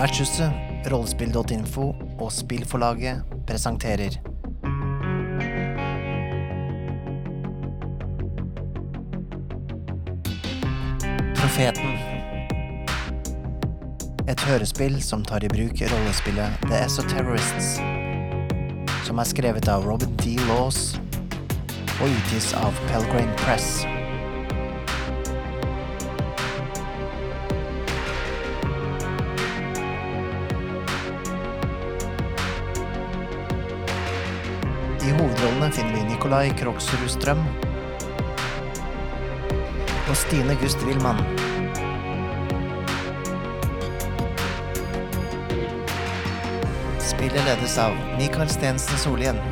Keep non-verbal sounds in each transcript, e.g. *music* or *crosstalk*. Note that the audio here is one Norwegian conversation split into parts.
Vertshuset, rollespill.info og spillforlaget presenterer Profeten. Et hørespill som tar i bruk rollespillet The Esoterrorists, som er skrevet av Robin D. Laws og utgis av Pelgrane Press. Nikolai Kroksrud Strøm og Stine Gust Wilman. Spillet ledes av Mikael Stensen Solhjell.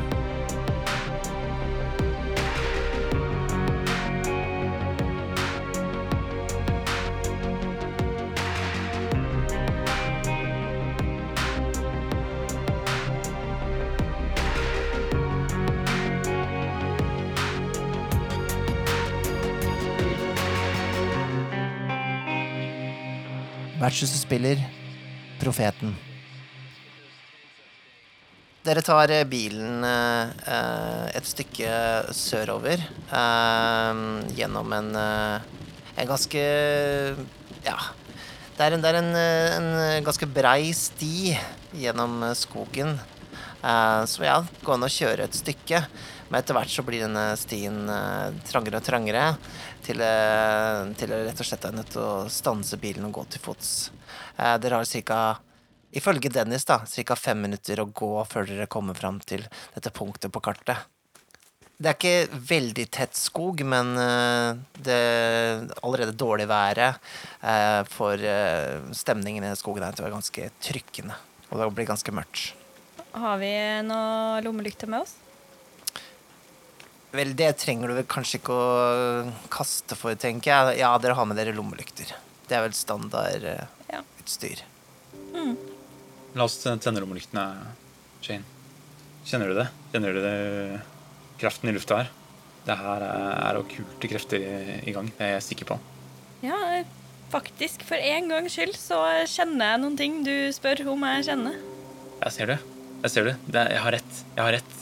Vertshuset spiller Profeten. Dere tar eh, bilen eh, et stykke sørover eh, gjennom en, en ganske Ja. Det er en, det er en, en ganske brei sti gjennom skogen. Så ja, gå an å kjøre et stykke. Men etter hvert så blir denne stien eh, trangere og trangere. Til, eh, til rett og slett er nødt til å stanse bilen og gå til fots. Eh, dere har ca. Ifølge Dennis, da, ca. fem minutter å gå før dere kommer fram til dette punktet på kartet. Det er ikke veldig tett skog, men det allerede dårlig været for stemningen i skogen her til å være ganske trykkende. Og det blir ganske mørkt. Har vi noe lommelykter med oss? Vel, det trenger du vel kanskje ikke å kaste for, tenker jeg. Ja, dere har med dere lommelykter. Det er vel standard eh, Ja. utstyr. La oss tenne lommelyktene, Shane. Kjenner du det? Kjenner du det? kraften i lufta her? Det her er okkulte krefter i, i gang, det er jeg sikker på. Ja, faktisk. For en gangs skyld så kjenner jeg noen ting du spør om jeg kjenner. Jeg ser det. Jeg ser det. det er, jeg har rett. Jeg har rett.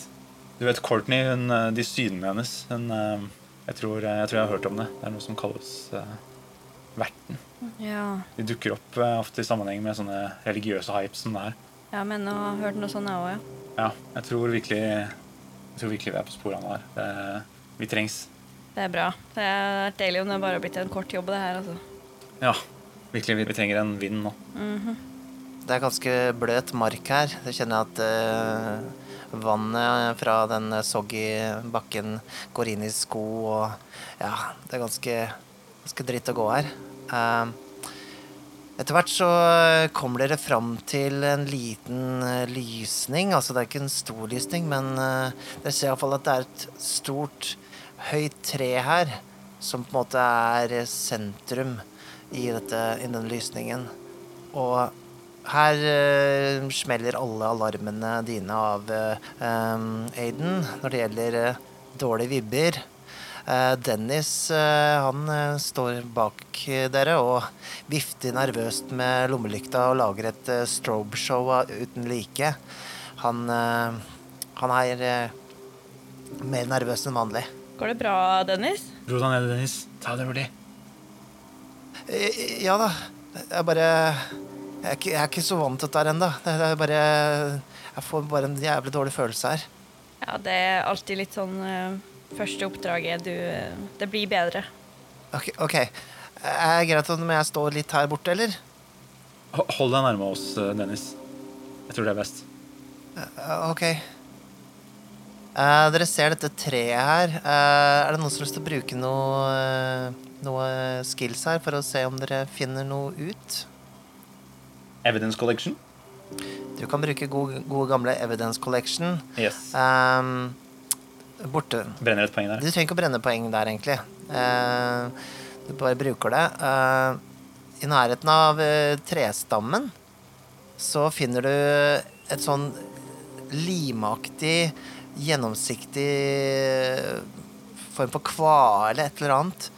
Du vet Courtney, hun, eh, de synene hennes hun, eh, jeg, tror, jeg tror jeg har hørt om det. Det er noe som kalles uh, verten. Ja. De dukker opp uh, ofte i sammenheng med sånne religiøse hypes som det er. ja men jeg har hørt noe sånt, jeg òg, ja. Ja, jeg tror virkelig Jeg tror virkelig vi er på sporene her. Det, vi trengs. Det er bra. Det er deilig om det bare har blitt en kort jobb, det her, altså. Ja, virkelig. Vi, trenger en vind nå. Det er ganske bløt mark her. Det kjenner jeg at eh, vannet fra den soggy bakken går inn i sko, og ja, det er ganske, ganske dritt å gå her. Eh, etter hvert så kommer dere fram til en liten eh, lysning. Altså det er ikke en stor lysning, men eh, dere ser iallfall at det er et stort, høyt tre her, som på en måte er sentrum i, dette, i den lysningen. Og her uh, smeller alle alarmene dine av eh, Aiden når det gjelder uh, dårlige vibber. Dennis han står bak dere og vifter nervøst med lommelykta og lager et strobeshow uten like. Han, han er mer nervøs enn vanlig. Går det bra, Dennis? Ro deg ned, Dennis. Ta det rolig. Eh, Ja da. Jeg bare Jeg er ikke, jeg er ikke så vant til dette ennå. Det er bare Jeg får bare en jævlig dårlig følelse her. Ja, det er alltid litt sånn eh, Første oppdraget, du eh, Det blir bedre. Ok, okay. Er det greit om jeg står litt her borte, eller? Hold deg nærme oss, eh, Dennis. Jeg tror det er best. Ok. Uh, dere ser dette treet her. Uh, er det noen som har lyst til å bruke noe, uh, noe skills her for å se om dere finner noe ut? Evidence collection? Du kan bruke gode, gode gamle evidence collection. Yes. Um, borte. Brenner et poeng der. Du trenger ikke å brenne poeng der, egentlig. Uh, du bare bruker det. Uh, I nærheten av uh, trestammen så finner du et sånn limaktig, gjennomsiktig eh, form for kvale, et eller annet,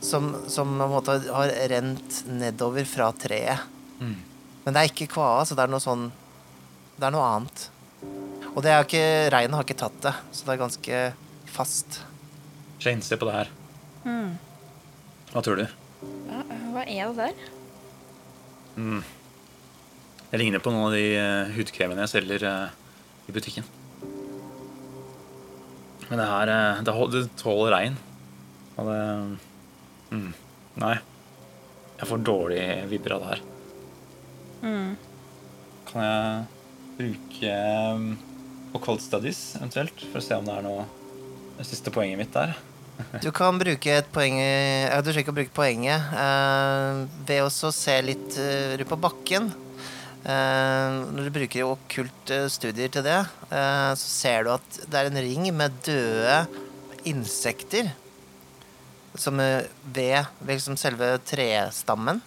som, som på en måte har rent nedover fra treet. Mm. Men det er ikke kvae, så det er noe sånn Det er noe annet. Og det er ikke Regnet har ikke tatt det, så det er ganske fast. Shane, se på det her. Hva tror du? Hva, hva er det der? Det ligner på noen av de uh, hudkremene jeg selger uh, i butikken. Men det her eh, det, det tåler regn. Og det mm, Nei. Jeg får dårlige vibber av det her. Kan jeg bruke um, occult studies eventuelt for å se om det er noe Det siste poenget mitt der. *laughs* Du kan bruke et poeng ja, Du trenger ikke å bruke poenget uh, ved også å se litt uh, rundt på bakken. Uh, når du bruker okkulte studier til det, uh, så ser du at det er en ring med døde insekter. Som eh, ved, ved liksom selve trestammen.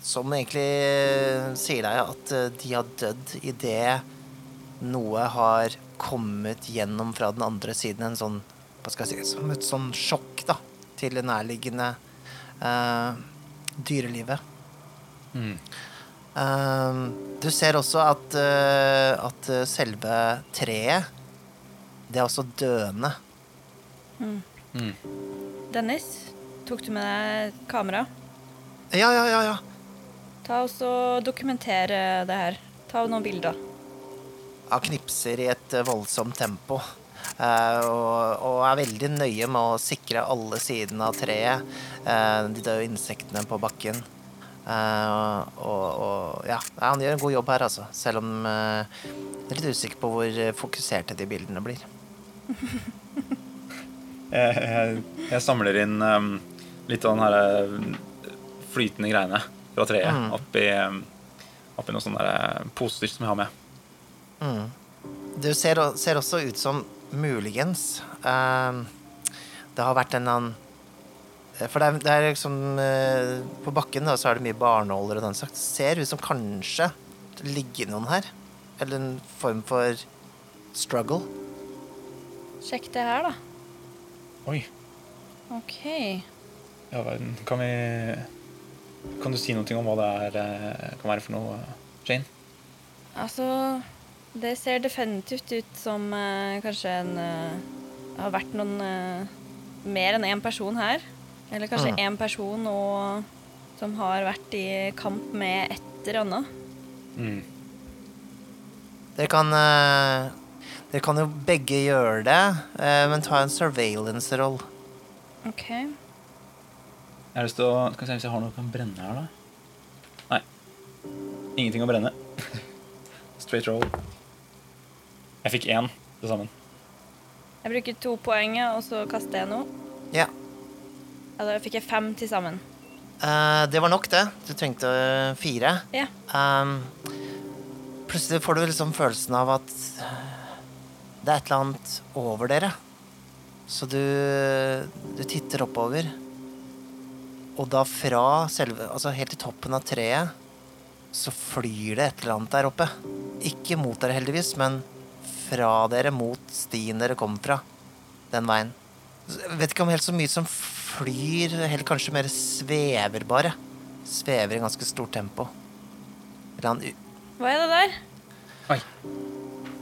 Som egentlig eh, sier deg at eh, de har dødd idet noe har kommet gjennom fra den andre siden. En sånn, hva skal jeg si, som et sånn sjokk da, til det nærliggende uh, dyrelivet. Mm. Uh, du ser også at, uh, at selve treet, det er også døende. Mm. Dennis, tok du med deg kamera? Ja, ja, ja, ja. Ta oss og dokumentere det her. Ta noen bilder. Han knipser i et eh, voldsomt tempo. eh, og, og er veldig nøye med å sikre alle sidene av treet. eh, de døde insektene på bakken. Eh, og, og ja, han gjør en god jobb her, altså. Selv om jeg er litt usikker på hvor fokuserte de bildene blir. *laughs* Jeg, jeg, jeg samler inn um, litt av den her uh, flytende greiene fra treet Mm. oppi, oppi noen sånne der, uh, poser som jeg har med. Det ser, ser også ut som muligens uh, det har vært en annen eh, For det er, det er liksom uh, På bakken da, så er det mye barnåler og den slags. Det ser ut som kanskje det ligger noen her. Eller en form for struggle. Sjekk det her, da. Oi, OK. ja verden. Kan vi Kan du si noe om hva det er, uh, kan være for noe, Jane? Altså, det ser definitivt ut som eh, kanskje en eh, har vært noen eh, mer enn én person her. Eller kanskje Mm. person og, som har vært i kamp med et eller annet. Mm. Dere kan eh, Dere kan jo begge gjøre det, eh, men ta en surveillance-roll. OK. Jeg har lyst til å Skal vi se hvis jeg har noe jeg kan brenne her, da. Nei. Ingenting å brenne. *laughs* Straight roll. Jeg fikk én til sammen. Jeg bruker to poeng, og så kaster jeg noe. Ja. Ja, da fikk jeg fem til sammen. Eh, det var nok, det. Du trengte eh, fire. Ja. Um, plutselig får du liksom følelsen av at det er et eller annet over dere. Så du, du titter oppover. Og da fra selve Altså helt til toppen av treet så flyr det et eller annet der oppe. Ikke mot dere, heldigvis, men fra dere mot stien dere kom fra. Den veien. Jeg vet ikke om helt så mye som flyr, eller kanskje mer svever, bare. Svever i ganske stort tempo. Eller han Hva er det der? Oi.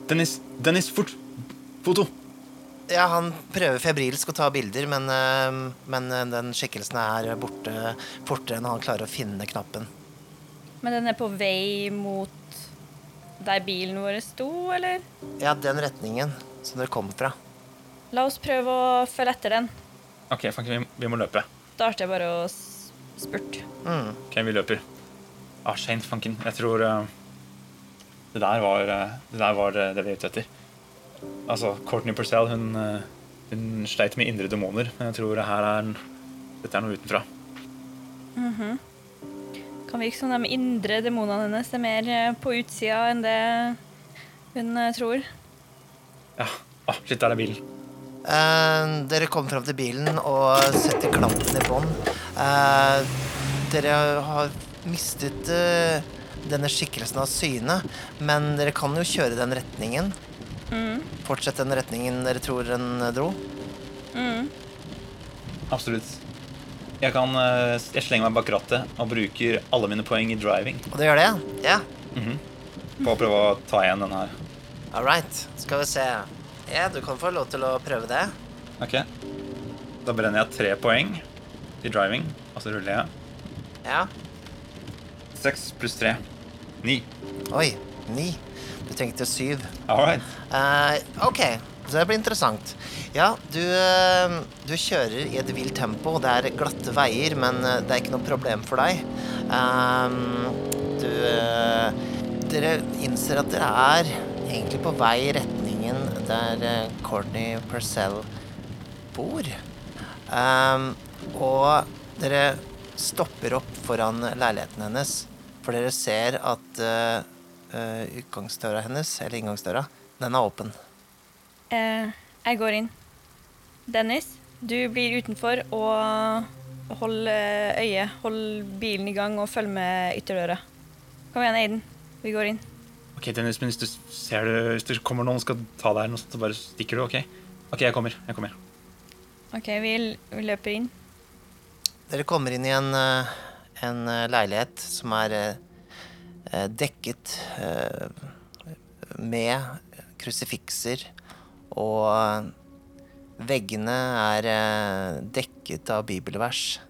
Dennis, Dennis, fort! Foto! Ja, han prøver febrilsk å ta bilder, men, øh, men øh, den skikkelsen er borte fortere enn han klarer å finne knappen. Men den er på vei mot der bilen vår sto, eller? Ja, den retningen som dere kom fra. La oss prøve å følge etter den. OK, fanken, vi, vi må løpe. Da Starter jeg bare å spurte. Mm. OK, vi løper. Ah, Shane, fanken. Jeg tror uh, det der var uh, det der var eh, det vi er ute etter. Altså, Courtney Purcell, hun, eh, hun sleit med indre demoner, men jeg tror det her er Dette er noe utenfra. Kan virke som de indre demonene hennes er mer eh, på utsida enn det hun eh, tror. Ja. Ah, shit, der er bilen. Uh, dere kommer fram til bilen og setter klampen i bånn. Uh, dere har mistet uh, denne skikkelsen av syne, men dere kan jo kjøre den retningen. Mm. Fortsett den retningen dere tror den dro. Mm. Absolutt. Jeg kan eh, Jeg slenger meg bak rattet og bruker alle mine poeng i driving Og du gjør det? Ja. på å prøve å ta igjen den her. All right. Skal vi se. Ja, du kan få lov til å prøve det. Ok. Da brenner jeg tre poeng i driving, og så ruller jeg. Ja. Seks pluss tre. Ni. Oi. Ni. Du tenkte syv. All right. Eh, ok, så det blir interessant. Ja, du, eh, du kjører i et vilt tempo. Det er glatte veier, men eh, det er ikke noe problem for deg. Ehm, du eh, Dere innser at dere er egentlig på vei i retningen der eh, Courtney Purcell bor. Ehm, og dere stopper opp foran leiligheten hennes, for dere ser at eh, eh, utgangsdøra hennes, eller inngangsdøra, den er åpen. Eh, jeg går inn. Dennis, du blir utenfor og hold eh, øye. Hold bilen i gang og følg med ytterdøra. Kom igjen, Aiden. Vi går inn. Ok, Dennis, men hvis du ser det Hvis det kommer noen og skal ta deg, så bare stikker du, OK? OK, jeg kommer. Jeg kommer. OK, vi, vi løper inn. Dere kommer inn i en, eh, en eh, leilighet som er eh, eh, dekket eh, med krusifikser, og eh, veggene er eh, dekket av bibelvers.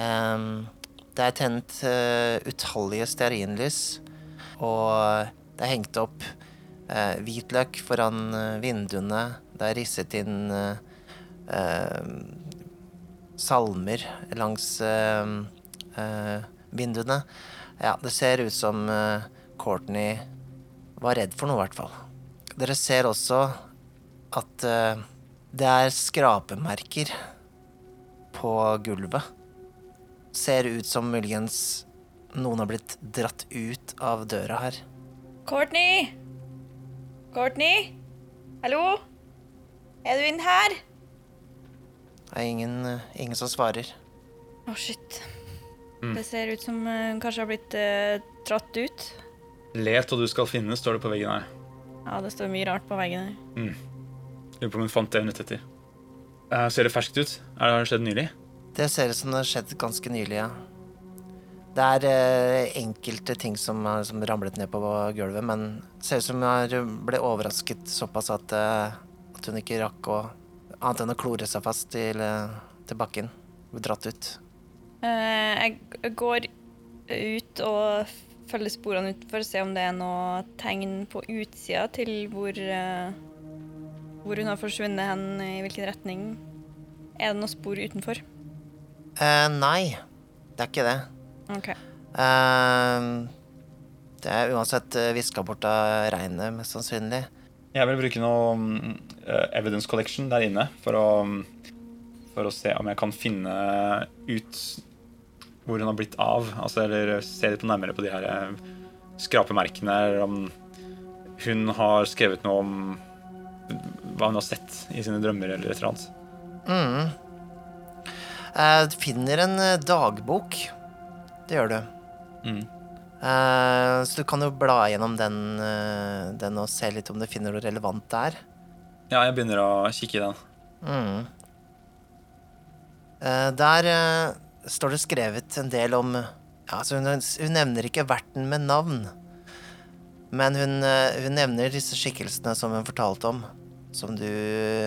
Em, det er tent eh, utallige stearinlys, og det er hengt opp eh, hvitløk foran eh, vinduene. Det er risset inn eh, eh, salmer langs eh, eh, vinduene. Ja, det ser ut som uh, Courtney var redd for noe, i hvert fall. Dere ser også at uh, det er skrapemerker på gulvet. Ser ut som muligens noen har blitt dratt ut av døra her. Courtney! Courtney? Hallo? Er du inne her? Det er ingen, eh, ingen som svarer. Å, shit. Det ser ut som eh, hun kanskje har blitt eh, dratt ut. Let og du skal finne, står det på veggen her. Ja, det står mye rart på veggen her. Lurer på om hun fant det hun lette etter. Eh, ser det ferskt ut? Er det, har det skjedd nylig? Det ser ut som det har skjedd ganske nylig, ja. Det er eh, enkelte ting som som ramlet ned på gulvet, men det ser ut som hun ble overrasket såpass at, eh, at hun ikke rakk å Annet enn å klore seg fast til, eh, til bakken. Ble dratt ut. Eh, jeg går ut og følger sporene ut for å se om det er noe tegn på utsida til hvor, eh, hvor hun har forsvunnet hen, i hvilken retning. Er det noen spor utenfor? Uh, nei, det er ikke det. OK. Uh, det er uansett viska bort av regnet, mest sannsynlig. Jeg vil bruke noe mm, evidence collection der inne for å, mm, for å se om jeg kan finne ut hvor hun har blitt av. Altså, eller se litt nærmere på de her eh, skrapemerkene, eller om hun har skrevet noe om hva hun har sett i sine drømmer, eller et eller annet. Mm. Jeg du finner en eh, dagbok. Det gjør du. Mm. Eh, så du kan jo bla gjennom den, eh, den og se litt om du finner noe relevant der. Ja, jeg begynner å kikke i den. Mm. Eh, der eh, står det skrevet en del om ja, altså hun, hun nevner ikke verten med navn. Men hun, eh, hun nevner disse skikkelsene som hun fortalte om. Som du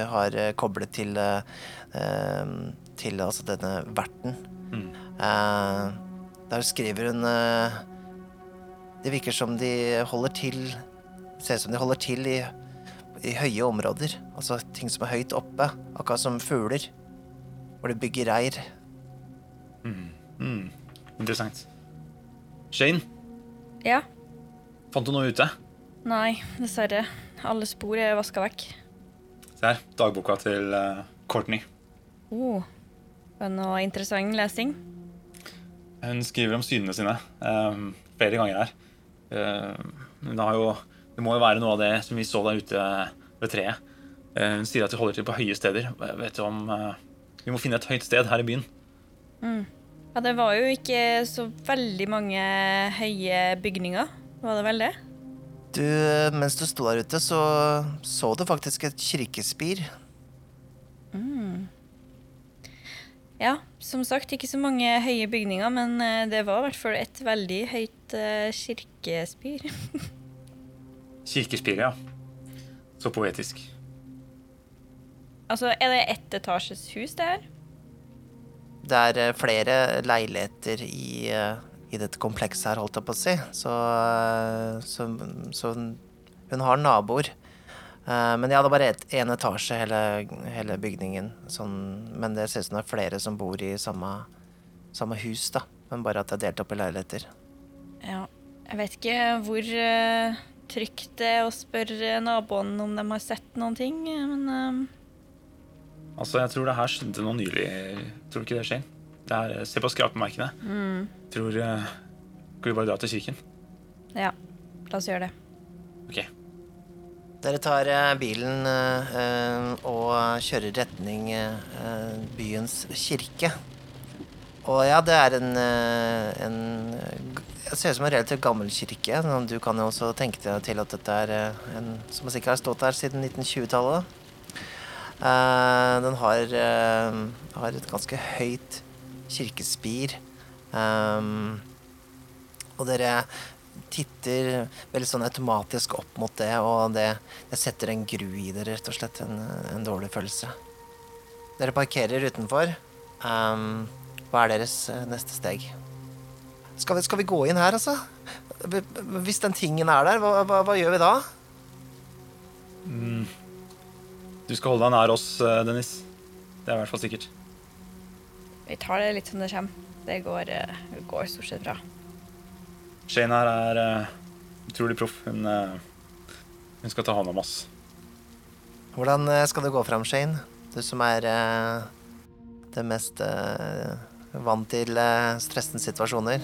har eh, koblet til, eh, til altså denne verten. Mm. Eh, der skriver hun Det virker som de holder til Ser ut som de holder til i, i høye områder. Altså ting som er høyt oppe. Akkurat som fugler. Hvor de bygger reir. Mm. Interessant. Shane, Ja. fant du noe ute? Nei, dessverre. Alle spor er vaska vekk. Se her, dagboka til uh, Courtney. Oh, var noe interessant lesing? Hun skriver om synene sine um, flere ganger her. Uh, det, har jo, det må jo være noe av det som vi så der ute ved treet. Uh, hun sier at de holder til på høye steder. Vet du om uh, Vi må finne et høyt sted her i byen. Ja, det var jo ikke så veldig mange høye bygninger. Var det vel det? Du, mens du sto der ute, så så du faktisk et kirkespir. Ja, som sagt, ikke så mange høye bygninger, men eh, det var i hvert fall et veldig høyt eh, kirkespir. *laughs* Kirkespiret, ja. Så poetisk. altså, er det ett etasjes hus, det her? Det er eh, flere leiligheter i, eh, i dette komplekset her, holdt jeg på å si. Så, eh, så, så hun, har naboer. Men ja, det er bare én etasje, hele, hele bygningen. Sånn, men det ser ut som det er flere som bor i samme, samme hus, da. Men bare at det er delt opp i leiligheter. Ja. Jeg vet ikke hvor uh, trygt det er å spørre naboene om de har sett noen ting, men eh, Altså, jeg tror det her skjedde noe nylig. Tror du ikke det, Shane? Det her, se på skrapemerkene. Tror eh, Skal vi bare dra til kirken? ja. La oss gjøre det. Ok. Dere tar eh, bilen eh, eh, og kjører retning eh, byens kirke. Og ja, det er en, eh, en Det ser ut som en relativt gammel kirke. Du kan jo også tenke deg til at dette er eh, en som sikkert har stått der siden 1920-tallet. Eh, den har, eh, har et ganske høyt kirkespir. Um, og dere titter veldig sånn automatisk opp mot det, og det, det setter en gru i dere, rett og slett. En, en dårlig følelse. Dere parkerer utenfor. Um, hva er deres eh, neste steg? Skal vi, skal vi gå inn her, altså? Hvis den tingen er der, hva, hva, hva gjør vi da? Mm. Du skal holde deg nær oss, eh, Dennis. Det er i hvert fall sikkert. Vi tar det litt som det kommer. Det går, eh, går stort sett bra. Shane her er uh, utrolig proff. Hun, uh, hun skal ta hånd om oss. Hvordan skal det gå fram, Shane? Du som er uh, det mest vant til stressende situasjoner.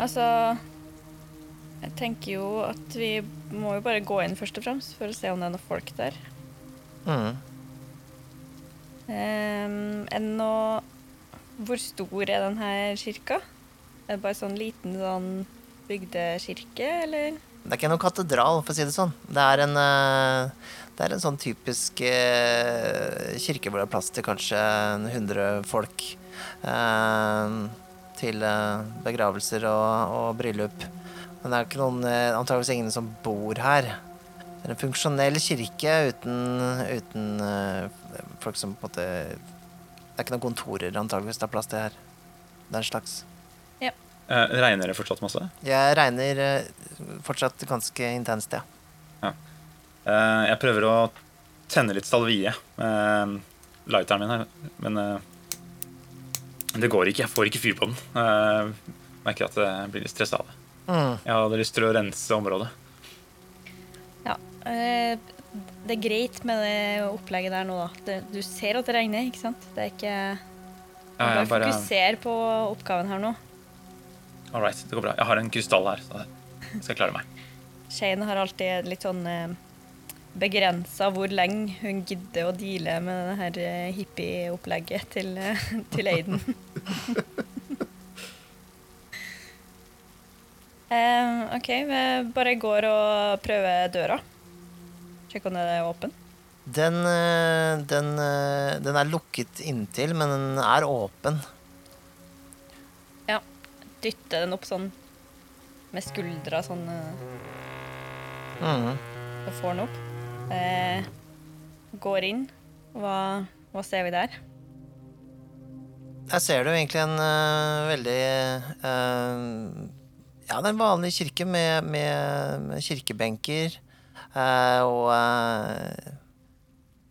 Altså Jeg tenker jo at vi må jo bare gå inn først og fremst for å se om det er noen folk der. Mm. Um, enn å Hvor stor er denne kirka? Er det bare sånn liten sånn bygdekirke, eller? Det er ikke noen katedral, for å si det sånn. Det er en, eh, det er en sånn typisk eh, kirke hvor det er plass til kanskje 100 folk. eh, til begravelser og, og bryllup. Men det er ikke noen, antageligvis ingen som bor her. Det er en funksjonell kirke uten, uten uh, folk som på en måte Det er ikke noen kontorer antageligvis det er plass til her. Den slags. Eh, regner det fortsatt masse? Jeg regner uh, fortsatt ganske intenst, ja. Eh, jeg prøver å tenne litt salvie med lighteren min her, men det går ikke. Jeg får ikke fyr på den. Eh, merker at jeg blir litt stressa av det. Mm. Jeg hadde lyst til å rense området. Eh, det er greit med det opplegget der nå, da. Du ser at det regner, ikke sant? Det er ikke Du Bare bare, fokuser på oppgaven her nå. all right, det går bra. Jeg har en krystall her, så jeg skal klare meg. Shane har alltid litt sånn eh, begrensa hvor lenge hun gidder å deale med det her hippieopplegget hippie-opplegget til, eh, til Aiden. *laughs* Eh, OK, vi bare går og prøver døra. Sjekk om den er åpen. Den, eh, den, eh, den er lukket inntil, men den er åpen. Ja. Dytte den opp sånn med skuldra sånn mm. Mhm. og får den opp. Eh, går inn. Hva, hva ser vi der? Der ser du egentlig en uh, veldig uh, Ja, det er en vanlig kirke med, med, med kirkebenker. Eh, og eh,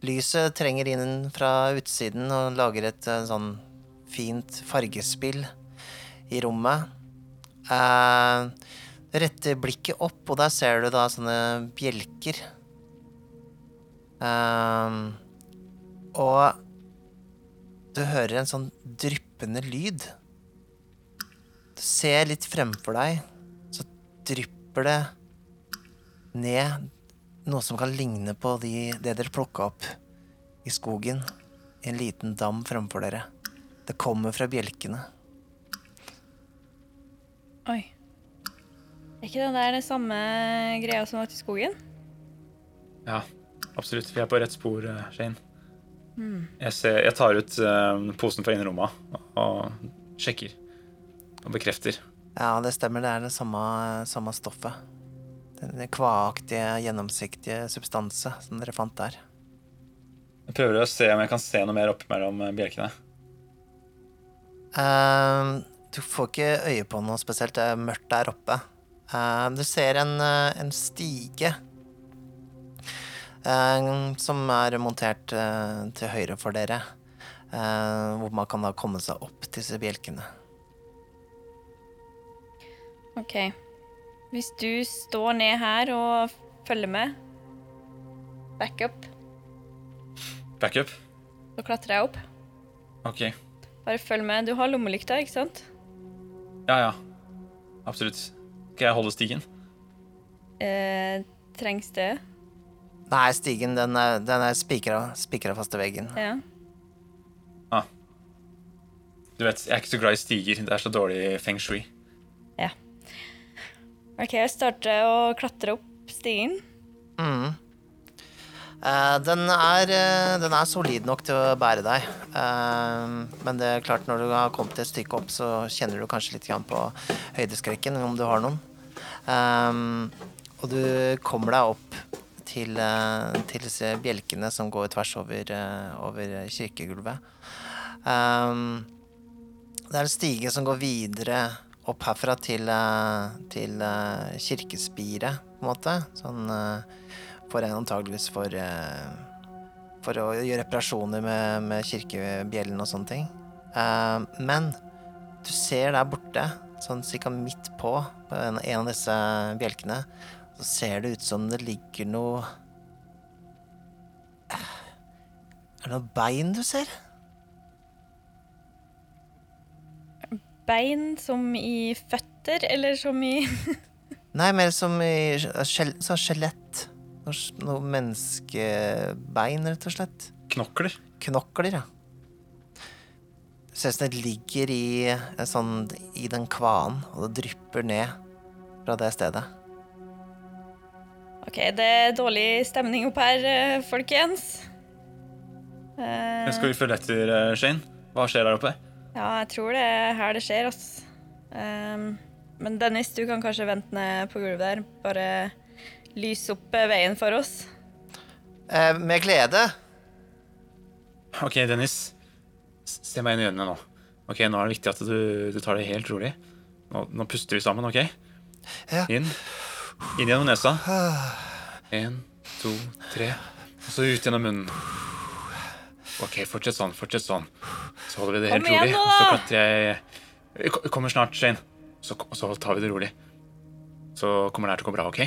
lyset trenger inn fra utsiden og lager et eh, sånn fint fargespill i rommet. Du retter blikket opp, og der ser du da sånne bjelker. Og du hører en sånn dryppende lyd. Du ser litt fremfor deg, så drypper det ned noe som kan ligne på de, det dere plukka opp i skogen. I en liten dam fremfor dere. Det kommer fra bjelkene. Oi. Er ikke det der det samme greia som var i skogen? Ja, absolutt. Vi er på rett spor, Shane. Shane. Jeg, ser, jeg tar ut uh, posen fra innerlomma og sjekker og bekrefter. Ja, det stemmer. Det er det samme, samme stoffet. Den kvaaktige, gjennomsiktige substanse som dere fant der. Jeg prøver å se om jeg kan se noe mer opp mellom eh, bjelkene. Ehm, du får ikke øye på noe spesielt. Det er mørkt der oppe. Ehm, du ser en, eh, en stige ehm, som er montert eh, til høyre for dere. hvor man kan da komme seg opp til disse bjelkene. OK. Hvis du står ned her og følger med Backup. Backup? Så klatrer jeg opp. OK. Bare følg med. Du har lommelykta, ikke sant? Ja, ja. Absolutt. Skal jeg holde stigen? Eh, trengs det? Nei, stigen den er, den er spikra fast til veggen. Ja. Du vet, Jeg er ikke så glad i stiger. Det er så dårlig feng shui. OK, jeg starter å klatre opp stigen. Mm. Eh, den, er, eh, den er solid nok til å bære deg. Eh, men det er klart når du har kommet et stykke opp, så kjenner du kanskje litt på høydeskrekken, om du har noen. Og du kommer deg opp til, til disse bjelkene som går tvers over, over kirkegulvet. Det er en stige som går videre opp herfra til, eh, til eh, kirkespiret, på en måte. Sånn eh, for en antageligvis for For å gjøre reparasjoner med, med kirkebjellen og sånne ting. Men du ser der borte, sånn cirka midt på, på en, av disse bjelkene, så ser det ut som det ligger noe Er det noe bein du ser? Bein som i føtter, eller som i *laughs* Nei, mer som i sånn skjelett. Noe, menneskebein, rett og slett. Knokler? Knokler, ja. Det ser ut som det ligger i, sånn, i den kvaen, og det drypper ned fra det stedet. OK, det er dårlig stemning opp her, eh, folkens. Uh... Skal vi følge etter, eh, Shane? Hva skjer der oppe? Ja, jeg tror det er her det skjer, altså. Um, men Dennis, du kan kanskje vente ned på gulvet der. Bare lyse opp eh, veien for oss. Eh, med glede. Ok, Dennis. Se meg inn i øynene nå. Ok, Nå er det viktig at du, du tar det helt rolig. Nå, nå puster vi sammen, OK? Ja. Inn. Inn gjennom nesa. *sighs* En, to, tre. Og så ut gjennom munnen. OK, fortsett sånn. Fortsett sånn. Så holder vi det helt rolig. Og så klatrer jeg Jeg kommer snart, Shane. Så, så tar vi det rolig. Så kommer det her til å gå bra, OK?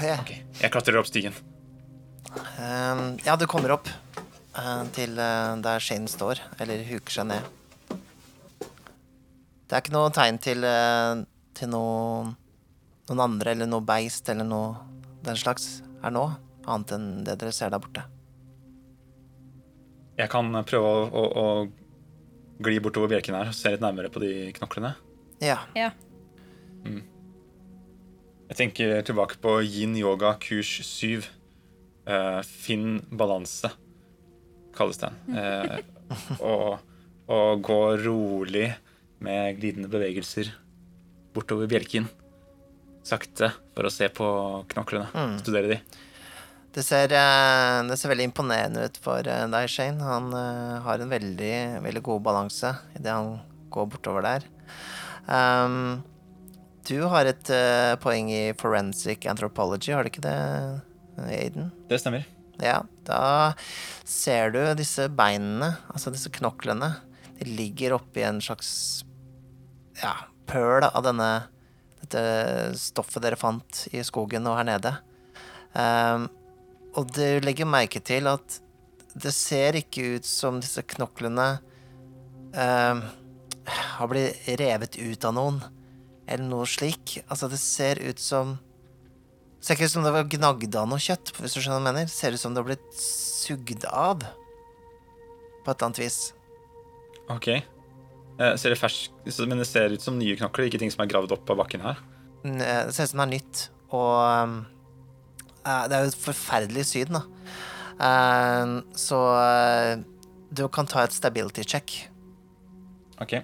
Ok, Jeg klatrer opp stigen. Um, ja, du kommer opp uh, til uh, der Shane står, eller huker seg ned. Det er ikke noe tegn til, uh, til noen, noen andre eller noe beist eller noe den slags her nå, annet enn det dere ser der borte. Jeg kan prøve å, å, å gli bortover bjelken her og se litt nærmere på de knoklene. Ja. Ja. Jeg tenker tilbake på yin yoga kurs 7. Uh, Finn balanse, kalles den. Uh, og, og gå rolig med glidende bevegelser bortover bjelken. Sakte, for å se på knoklene. Studere de. Det ser, eh, det ser veldig imponerende ut for eh, deg, Shane. Han eh, har en veldig, veldig god balanse idet han går bortover der. Um, du har et uh, poeng i forensic anthropology, har du ikke det, Aiden? Det stemmer. Ja, da ser du disse beinene, altså disse knoklene. De ligger oppi en slags ja, pøl av denne, dette stoffet dere fant i skogen og her nede. Um, og du legger merke til at det ser ikke ut som disse knoklene um, har blitt revet ut av noen, eller noe slik. Altså, det ser ut som det ser ikke ut som det var gnagd av noe kjøtt, hvis du skjønner hva jeg mener. Det ser ut som det har blitt sugd av. På et eller annet vis. Ok. Eh, ser det fersk, men det ser ut som nye knokler, ikke ting som er gravd opp av bakken her. Eh, Det ser ut som det er nytt, og um, eh, det er jo et forferdelig syn, da. Eh, så eh, du kan ta et stability check. Ok.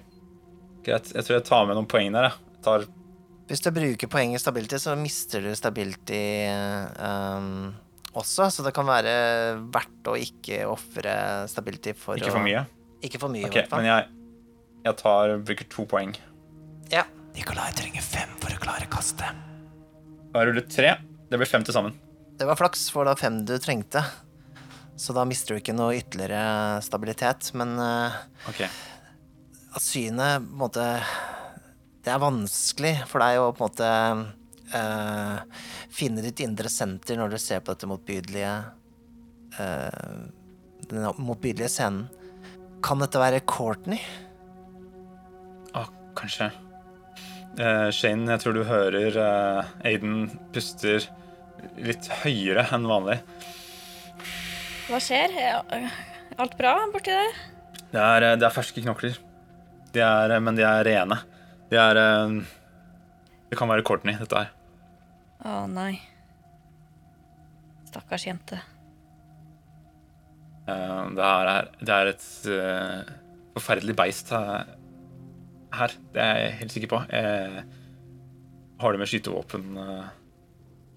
Greit. Jeg tror jeg tar med noen poeng der, jeg. tar Hvis du bruker poeng i stability, så mister du stability um, også. Så det kan være verdt å ikke ofre stability for ikke for mye. Ikke for mye, i hvert fall. men jeg, jeg tar, bruker to poeng. Ja. Nikolai trenger fem for å klare kastet. Jeg rullet tre. Det blir fem til sammen. Det var flaks, for det var fem du trengte. Så da mister du ikke noe ytterligere stabilitet. Men eh, Ok. at synet på en måte Det er vanskelig for deg å på en måte eh, finne ditt indre senter når du ser på dette motbydelige eh, Den motbydelige scenen. Kan dette være Courtney? Å, kanskje. Uh, Shane, jeg tror du hører uh, Aiden puster litt høyere enn vanlig. Hva skjer? Er alt bra borti der? Det er, eh, det er ferske knokler. De er, eh, men de er rene. De er eh, Det kan være Courtney, dette her. Å nei. Stakkars jente. Det er, det er et forferdelig beist her. Det er jeg helt sikker på. Jeg har du med skytevåpen,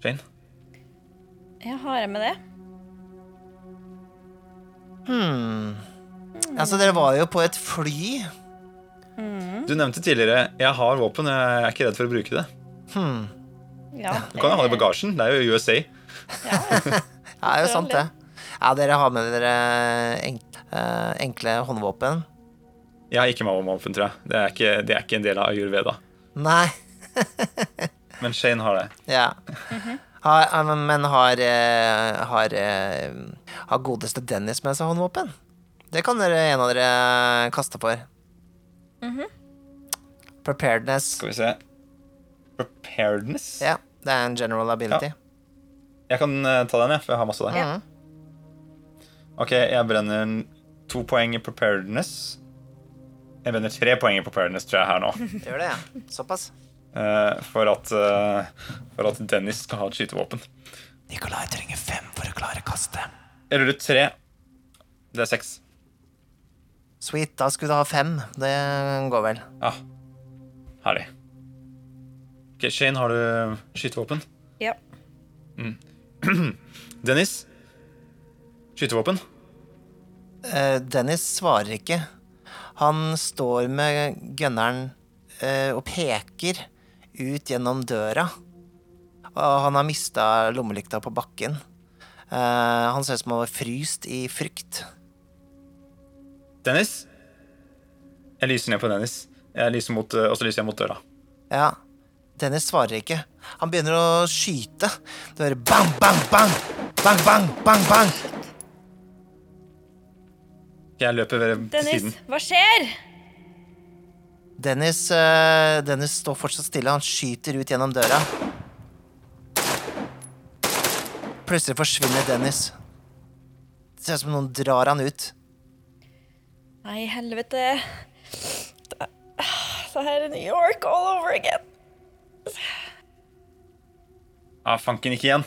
Shane? Ja, har jeg med det? Hmm. Altså, dere var jo på et fly. Du nevnte tidligere jeg har våpen, jeg er ikke redd for å bruke det. Hmm. Ja. Du kan jo ha det i bagasjen. Det er jo USA. Ja. *laughs* Ja, det er jo sant, det. Ja, dere har med dere enkle, enkle håndvåpen. Jeg har ikke med våpen, tror jeg. Det er ikke, det er ikke en del av ayurveda. Nei. Men Shane har det. Ja. Mm ja, men- men har, eh, har, eh, har godeste Dennis med seg håndvåpen? Det kan dere, en av dere kaste for. Preparedness. Skal vi se Preparedness? Ja, det er en general ability. Jeg kan eh, ta den, jeg, for jeg har masse der. Ja. Ok, jeg brenner to poeng i preparedness. Jeg brenner tre poeng i preparedness, tror jeg, her nå. *laughs* Gjør det, ja. Såpass. Eh, for, at, eh, for at Dennis skal ha et skytevåpen. Nikolai trenger fem for å klare kastet. Jeg ruller tre. Det er seks. Sweet. Da skulle du ha fem. Det går vel. Ja. Herlig. Ok, Shane, har du skytevåpen? ja. *clears throat* Dennis? Skytevåpen? Uh, Dennis svarer ikke. Han står med gunneren uh, og peker ut gjennom døra. Og han har mista lommelykta på bakken. Uh, han ser ut som han var fryst i frykt. Dennis? Jeg lyser ned på Dennis. Jeg lyser mot, eh, og så lyser jeg mot døra. Ja, Dennis svarer ikke. Han begynner å skyte. Du hører bang, bang, bang! Bang, bang, bang, bang! Jeg løper ved Dennis, siden. hva skjer? Dennis, eh, Dennis står fortsatt stille. Han skyter ut gjennom døra. Plutselig forsvinner Dennis. Det ser ut som noen drar han ut. Nei, helvete. Det det her er New York all over again. Ah, fanken, ikke igjen.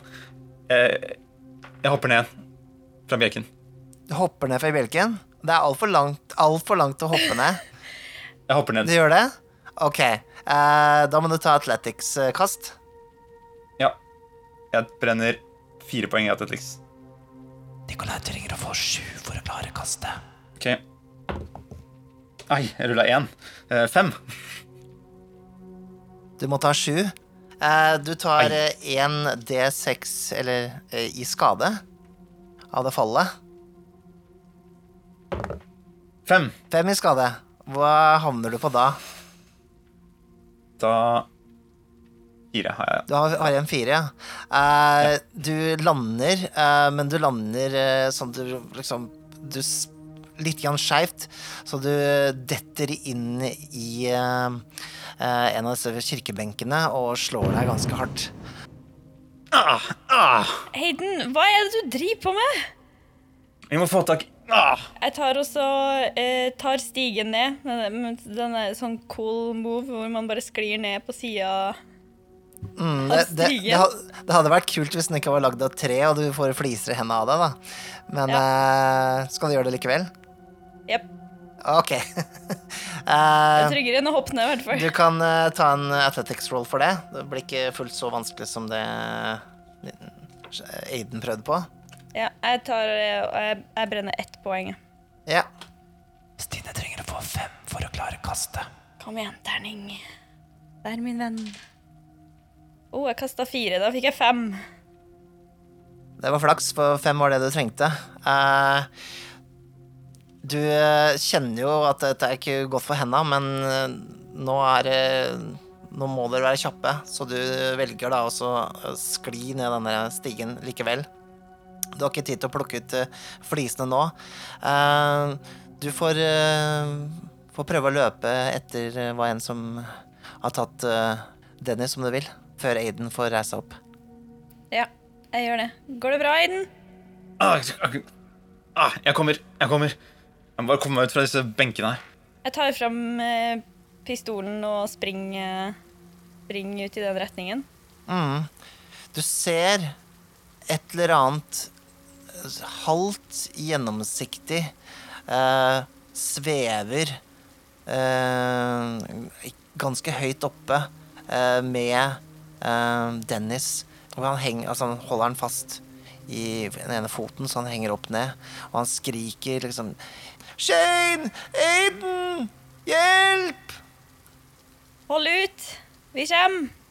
Jeg, jeg hopper ned fra bjelken. Du hopper ned fra bjelken. Det er altfor langt, alt for langt å hoppe ned. Jeg hopper ned. Du gjør det? OK. eh, da må du ta athletics-kast. Ja. Jeg brenner fire poeng i Athletics. Nikolai trenger å få sju for å klare kastet. Ok. Ai, jeg rulla én. Eh, fem. Du må ta sju. Eh, du tar én D6 eller eh, i skade av det fallet. Fem. Fem i skade. Hva havner du på da? Da Fire har jeg. Du har, har en fire, ja. Eh, Du lander, eh, men du lander eh, sånn du liksom du, Litt skeivt, så du detter inn i eh, eh, en av disse kirkebenkene og slår deg ganske hardt. Ah, ah. Hayden, hva er det du driver på med? Vi må få tak. Jeg tar også eh, tar stigen ned. Den, den er sånn cool move hvor man bare sklir ned på sida. Mm, Av stigen. det, det, det hadde vært kult hvis den ikke var lagd av tre, og du får fliser i hendene av deg, da. Men eh, skal du gjøre det likevel? Jepp. OK. *laughs* Det er Eh, tryggere enn å hoppe ned, i hvert fall. du kan eh, ta en athletics roll for det. Det blir ikke fullt så vanskelig som det Aiden prøvde på. Ja, jeg tar eh, jeg, jeg brenner ett poeng. Ja. Stine trenger å få fem for å klare kastet. Kom igjen, terning. Der, min venn. Å, oh, jeg kasta fire. Da fikk jeg fem. Det var flaks, for fem var det du trengte. Uh, du eh, kjenner jo at dette er ikke godt for henda, men nå er det Nå må dere være kjappe, så du velger da å skli ned denne stigen likevel. Du har ikke tid til å plukke ut eh, flisene nå. Eh, du får, eh, får prøve å løpe etter hva enn som har tatt Dennis, om du vil, før Aiden får reise opp. Ja, jeg gjør det. Går det bra, Aiden? Ah, jeg- ah, jeg kommer. Jeg kommer. Jeg må bare komme meg ut fra disse benkene her. Jeg tar fram pistolen og springer spring ut i den retningen. Mm. Du ser et eller annet halvt gjennomsiktig eh, svever eh, ganske høyt oppe eh, med eh, Dennis. Han, henger, altså han holder den fast i den ene foten, så han henger opp ned. Og han skriker liksom Shane! Aiden! Hjelp! Hold ut! Vi kommer!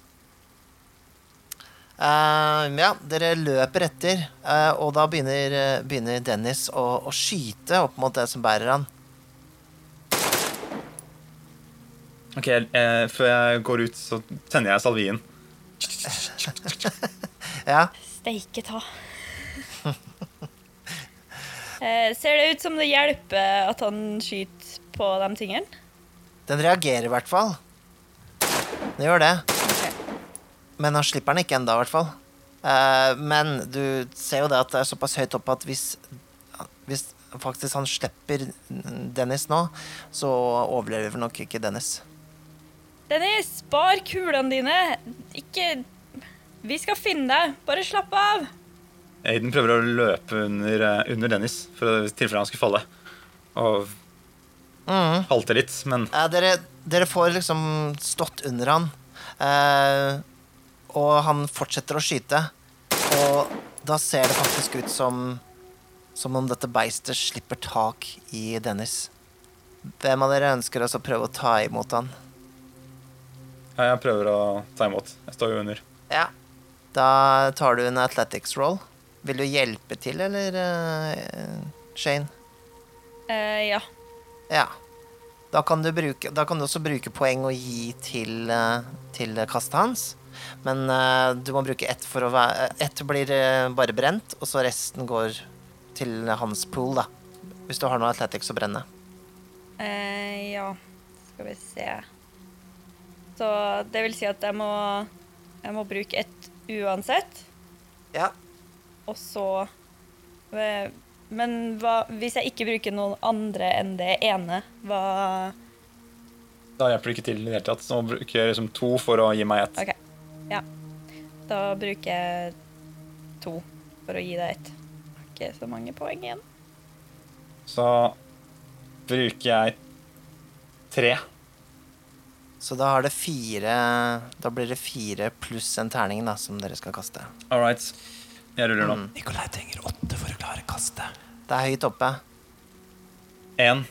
Eh, ja, dere løper etter, uh, og da begynner, uh, begynner Dennis å, å skyte opp mot det som bærer han. Ok, Før jeg går ut, så tenner jeg salvien. *laughs* Ja, Steike ta. *laughs* eh, ser det ut som det hjelper at han skyter på de tingene? den reagerer i hvert fall. Den gjør det. Men han slipper den ikke enda, i hvert fall. Eh, men du ser jo det at det er såpass høyt oppe at hvis, hvis faktisk han slipper Dennis nå, så overlever nok ikke Dennis. Dennis, spar kulene dine! Ikke Vi skal finne deg. Bare slapp av. Aiden prøver å løpe under, eh, under Dennis for i tilfelle han skulle falle. Og mm. halte litt, men Eh, dere, dere får liksom stått under han. Eh, og han fortsetter å skyte. Og da ser det faktisk ut som Som om dette beistet slipper tak i Dennis. Hvem av dere ønsker å prøve å ta imot han? ja, jeg prøver å ta imot. Jeg står jo under. Ja. Da tar du en athletics roll. Vil du hjelpe til, eller, uh, Shane? Uh, ja. Ja. Da kan, du bruke, da kan du også bruke poeng og gi til, uh, til kastet hans. Men uh, du må bruke ett for å være Ett blir uh, bare brent, og så resten går til hans pool, da. Hvis du har noe athletics å brenne. Uh, ja. Skal vi se. Så det vil si at jeg må Jeg må bruke ett uansett. Ja. Og så eh, Men hva hvis jeg ikke bruker noen andre enn det ene? Hva Da hjelper det ikke til i det hele tatt. Så bruker jeg liksom to for å gi meg ett. OK. Ja. Da bruker jeg to for å gi deg ett. Har Ikke så mange poeng igjen. Så bruker jeg tre. Så da har det fire Da blir det fire pluss en terning, da, som dere skal kaste. All right. Jeg ruller nå. Mm. Nikolai trenger åtte for å klare kastet. Det er høyt oppe. Én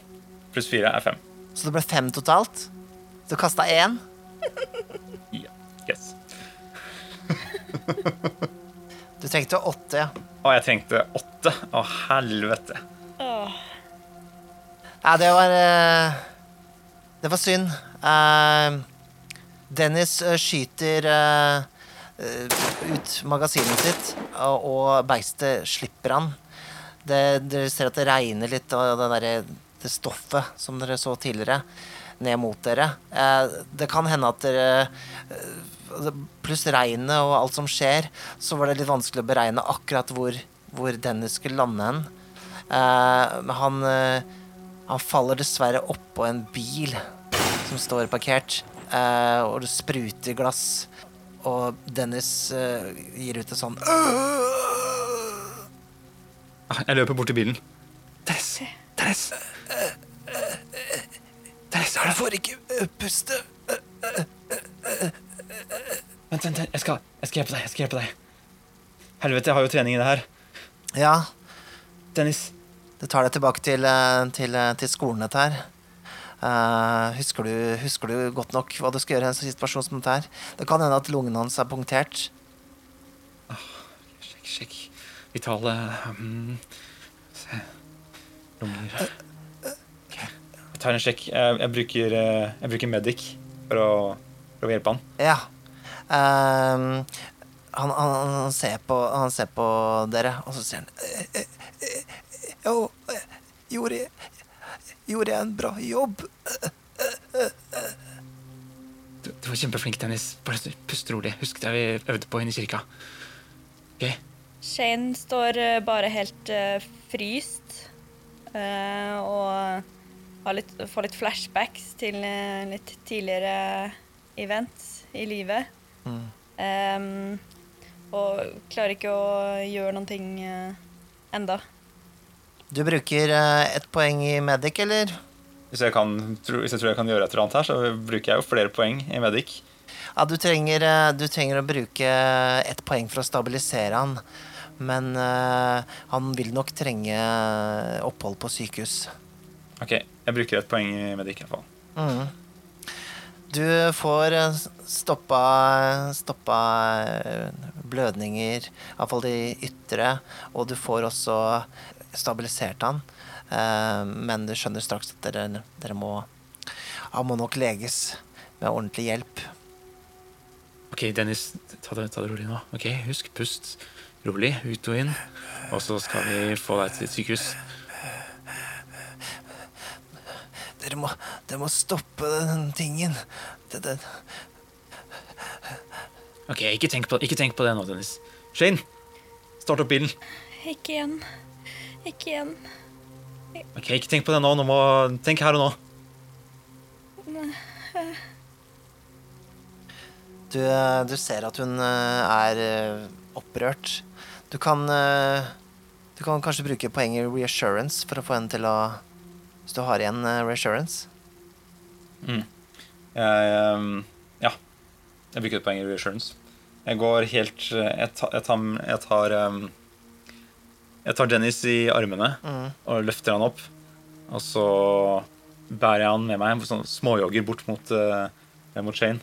pluss fire er fem. Så det ble fem totalt. Du kasta én. *laughs* *laughs* Du trengte åtte, ja. Å, jeg trengte åtte. Å, helvete. Åh. Ja, det var eh, Det var synd. Eh, Dennis eh, skyter ut magasinet sitt, og, og beistet slipper han. Det, dere ser at det regner litt av det, der, det stoffet som dere så tidligere, ned mot dere. Eh, det kan hende at dere eh, Pluss regnet og alt som skjer, så var det litt vanskelig å beregne akkurat hvor, hvor Dennis skulle lande hen. Eh, men han eh, han faller dessverre oppå en bil som står parkert, eh, og det spruter glass. og Dennis eh, gir ut et sånn Ah, Jeg løper bort til bilen. Tess! Tess! Tess, er det får ikke puste. Vent, vent, jeg skal, jeg skal hjelpe deg. jeg skal hjelpe deg Helvete, jeg har jo trening i det her. Ja, Dennis. det tar deg tilbake til, eh, til, eh, til skolen, dette her. Uh, husker, du, husker du godt nok hva du skal gjøre i en sånn situasjon som dette her? Det kan hende at lungen hans er punktert. Sjekk, sjekk. Vitale um, Se. Lunger Ok. Tar en sjekk. Jeg, jeg, bruker, eh, jeg bruker Medic for å, for å hjelpe han. Ja. Um, han, han, han, ser på, han ser på dere, og så sier han «Eh, eh, Jo, gjorde, jeg- gjorde jeg en bra jobb? Du, du var kjempeflink, Dennis. Bare pust rolig. Husk det vi øvde på inne i kirka. Ok? Shane står bare helt uh, fryst Uh, og litt, får litt flashbacks til eh, litt tidligere events i livet. Mm. Um, og klarer ikke å gjøre noen ting uh, enda. Du bruker uh, ett poeng i Medic, eller? Hvis jeg, kan, tro, hvis jeg tror jeg kan gjøre et eller annet her, så bruker jeg jo flere poeng i Medic. Ja, du trenger, du trenger å bruke ett poeng for å stabilisere han. Men uh, han vil nok trenge opphold på sykehus. Ok, jeg bruker et poeng i Medic i hvert fall. Mhm. Du får eh, stoppa, stoppa eh, blødninger, iallfall de ytre, og du får også stabilisert han. Eh, Men du skjønner straks at dere, dere må Han må nok leges med ordentlig hjelp. Ok, Dennis, ta det, ta det rolig nå. Ok, Husk, pust rolig ut og inn. Og så skal vi få deg til sykehus. Dere må, dere må stoppe den tingen. Det, det, Ok, ikke tenk, på, ikke tenk på det nå, Dennis. Shane, start opp bilen. Ikke igjen. Ikke igjen. Ok, Ikke tenk på det nå. nå må, tenk her og nå. Du, eh, du ser at hun eh, er eh, opprørt. Du kan Du kan kanskje bruke poenget reassurance for å få henne til å Hvis du har igjen eh, reassurance. Jeg, ehm, ja. Jeg bruker et poeng i reassurance. Jeg går helt eh, Jeg tar, jeg tar, jeg tar, ehm, jeg tar Dennis i armene Mm. og løfter han opp. Og så bærer jeg han med meg, sånn småjogger bort mot, eh, mot Shane.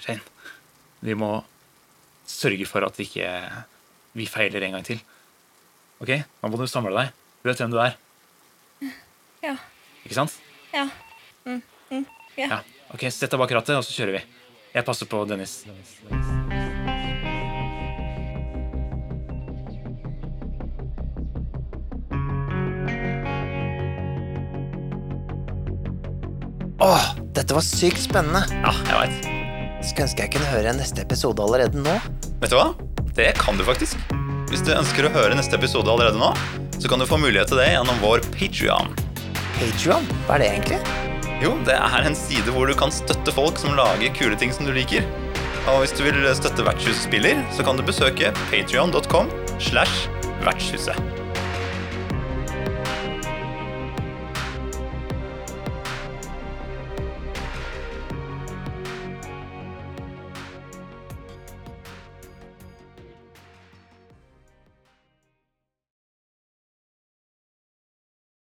Shane, vi må sørge for at vi ikke vi feiler en gang til. Ok? Nå må du samle deg. Du vet hvem du er. Ja. Ikke sant? Ja. Mm, mm, yeah. Ja. Ok, Sett deg bak rattet, og så kjører vi. Jeg passer på Dennis. Åh, dette var sykt spennende. Ja, jeg vet. Skulle ønske jeg kunne høre neste episode allerede nå. Vet du hva? Det kan du faktisk. Hvis du ønsker å høre neste episode allerede nå, så kan du få mulighet til det gjennom vår Patreon. Patreon, hva er det egentlig? Jo, det er en side hvor du kan støtte folk som lager kule ting som du liker. Og hvis du vil støtte Vertshusspiller, så kan du besøke patreon.com slash vertshuset.